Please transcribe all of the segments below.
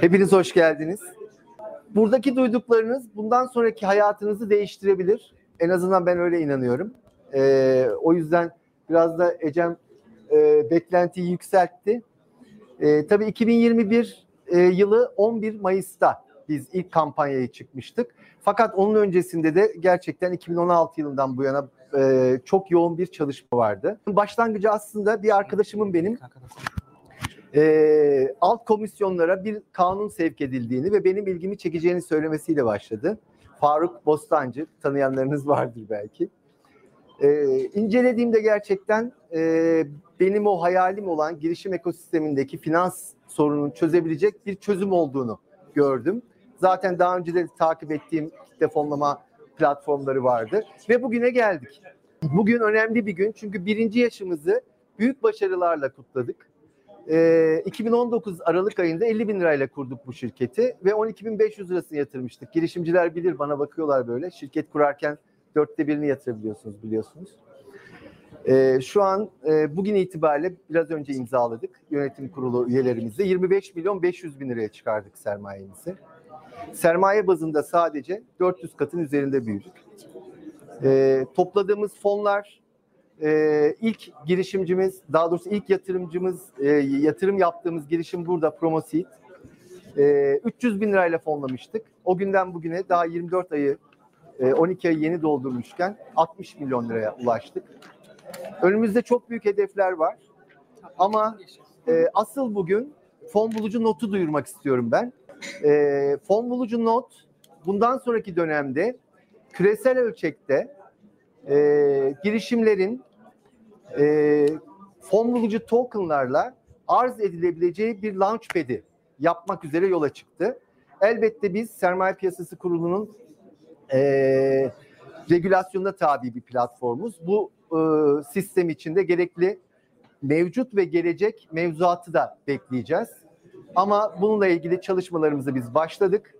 Hepiniz hoş geldiniz. Buradaki duyduklarınız bundan sonraki hayatınızı değiştirebilir. En azından ben öyle inanıyorum. Ee, o yüzden biraz da Ecem e, beklentiyi yükseltti. E, tabii 2021 e, yılı 11 Mayıs'ta biz ilk kampanyayı çıkmıştık. Fakat onun öncesinde de gerçekten 2016 yılından bu yana e, çok yoğun bir çalışma vardı. Başlangıcı aslında bir arkadaşımın benim e, alt komisyonlara bir kanun sevk edildiğini ve benim ilgimi çekeceğini söylemesiyle başladı. Faruk Bostancı, tanıyanlarınız vardır belki. E, incelediğimde gerçekten e, benim o hayalim olan girişim ekosistemindeki finans sorununu çözebilecek bir çözüm olduğunu gördüm. Zaten daha önce de takip ettiğim kitle fonlama platformları vardı ve bugüne geldik. Bugün önemli bir gün çünkü birinci yaşımızı büyük başarılarla kutladık. Ee, 2019 Aralık ayında 50 bin lirayla kurduk bu şirketi ve 12.500 lirasını yatırmıştık. Girişimciler bilir bana bakıyorlar böyle. Şirket kurarken dörtte birini yatırabiliyorsunuz biliyorsunuz. Ee, şu an e, bugün itibariyle biraz önce imzaladık yönetim kurulu üyelerimizle 25 milyon 500 bin liraya çıkardık sermayemizi. Sermaye bazında sadece 400 katın üzerinde büyüdük. Ee, topladığımız fonlar e, ilk girişimcimiz, daha doğrusu ilk yatırımcımız, e, yatırım yaptığımız girişim burada Promoseed. E, 300 bin lirayla fonlamıştık. O günden bugüne daha 24 ayı, e, 12 ayı yeni doldurmuşken 60 milyon liraya ulaştık. Önümüzde çok büyük hedefler var. Ama e, asıl bugün fon bulucu notu duyurmak istiyorum ben. E, fon bulucu not bundan sonraki dönemde küresel ölçekte e, girişimlerin e, fon bulucu tokenlarla arz edilebileceği bir launchpad'i yapmak üzere yola çıktı. Elbette biz Sermaye Piyasası Kurulu'nun e, regülasyonuna tabi bir platformuz. Bu e, sistem içinde gerekli mevcut ve gelecek mevzuatı da bekleyeceğiz. Ama bununla ilgili çalışmalarımızı biz başladık.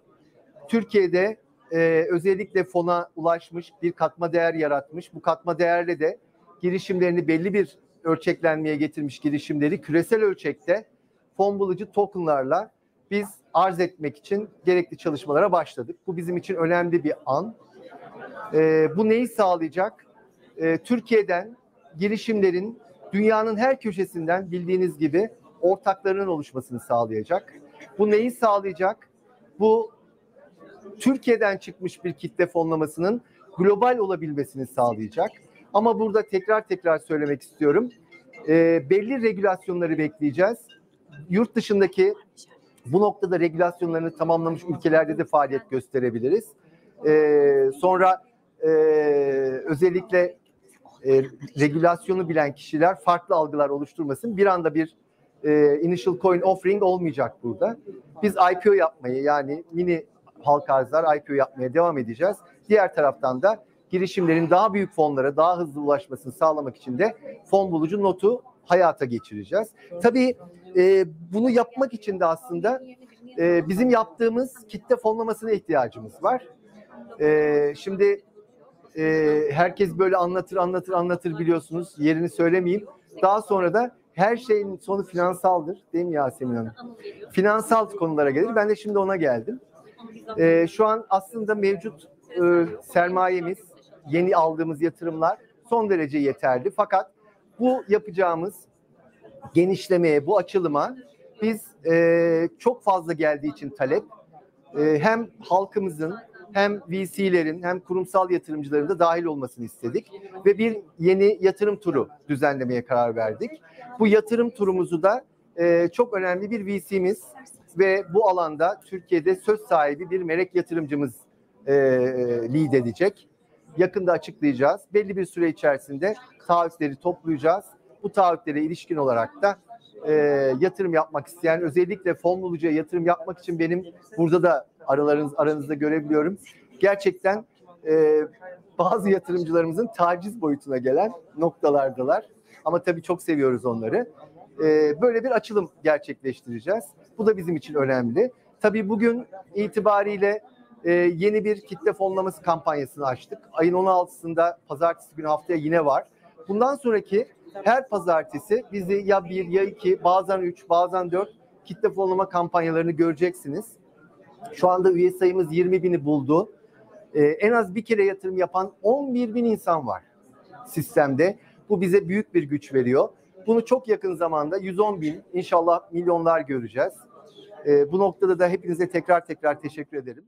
Türkiye'de e, özellikle fona ulaşmış bir katma değer yaratmış. Bu katma değerle de girişimlerini belli bir ölçeklenmeye getirmiş girişimleri küresel ölçekte fon bulucu tokenlarla biz arz etmek için gerekli çalışmalara başladık. Bu bizim için önemli bir an. E, bu neyi sağlayacak? E, Türkiye'den girişimlerin dünyanın her köşesinden bildiğiniz gibi ortaklarının oluşmasını sağlayacak. Bu neyi sağlayacak? Bu Türkiye'den çıkmış bir kitle fonlamasının global olabilmesini sağlayacak. Ama burada tekrar tekrar söylemek istiyorum. E, belli regülasyonları bekleyeceğiz. Yurt dışındaki bu noktada regülasyonlarını tamamlamış ülkelerde de faaliyet gösterebiliriz. E, sonra e, özellikle e, regülasyonu bilen kişiler farklı algılar oluşturmasın. Bir anda bir e, initial coin offering olmayacak burada. Biz IPO yapmayı yani mini halka arzlar IPO yapmaya devam edeceğiz. Diğer taraftan da girişimlerin daha büyük fonlara daha hızlı ulaşmasını sağlamak için de fon bulucu notu hayata geçireceğiz. Tabii e, bunu yapmak için de aslında e, bizim yaptığımız kitle fonlamasına ihtiyacımız var. E, şimdi e, herkes böyle anlatır anlatır anlatır biliyorsunuz yerini söylemeyeyim. Daha sonra da her şeyin sonu finansaldır değil mi Yasemin Hanım? Finansal konulara gelir. Ben de şimdi ona geldim. E, şu an aslında mevcut e, sermayemiz, yeni aldığımız yatırımlar son derece yeterli. Fakat bu yapacağımız genişlemeye, bu açılıma biz e, çok fazla geldiği için talep e, hem halkımızın hem VC'lerin hem kurumsal yatırımcıların da dahil olmasını istedik ve bir yeni yatırım turu düzenlemeye karar verdik. Bu yatırım turumuzu da e, çok önemli bir VC'miz ve bu alanda Türkiye'de söz sahibi bir melek yatırımcımız e, lead edecek. Yakında açıklayacağız. Belli bir süre içerisinde taahhütleri toplayacağız. Bu taahhütlere ilişkin olarak da e, yatırım yapmak isteyen, özellikle fon bulucuya yatırım yapmak için benim burada da aralarınız aranızda görebiliyorum. Gerçekten e, bazı yatırımcılarımızın taciz boyutuna gelen noktalardalar. Ama tabii çok seviyoruz onları. E, böyle bir açılım gerçekleştireceğiz. Bu da bizim için önemli. Tabii bugün itibariyle e, yeni bir kitle fonlaması kampanyasını açtık. Ayın 16'sında pazartesi günü haftaya yine var. Bundan sonraki her pazartesi bizi ya bir ya iki bazen üç bazen dört kitle fonlama kampanyalarını göreceksiniz. Şu anda üye sayımız 20 bini buldu. Ee, en az bir kere yatırım yapan 11 bin insan var sistemde. Bu bize büyük bir güç veriyor. Bunu çok yakın zamanda 110 bin inşallah milyonlar göreceğiz. Ee, bu noktada da hepinize tekrar tekrar teşekkür ederim.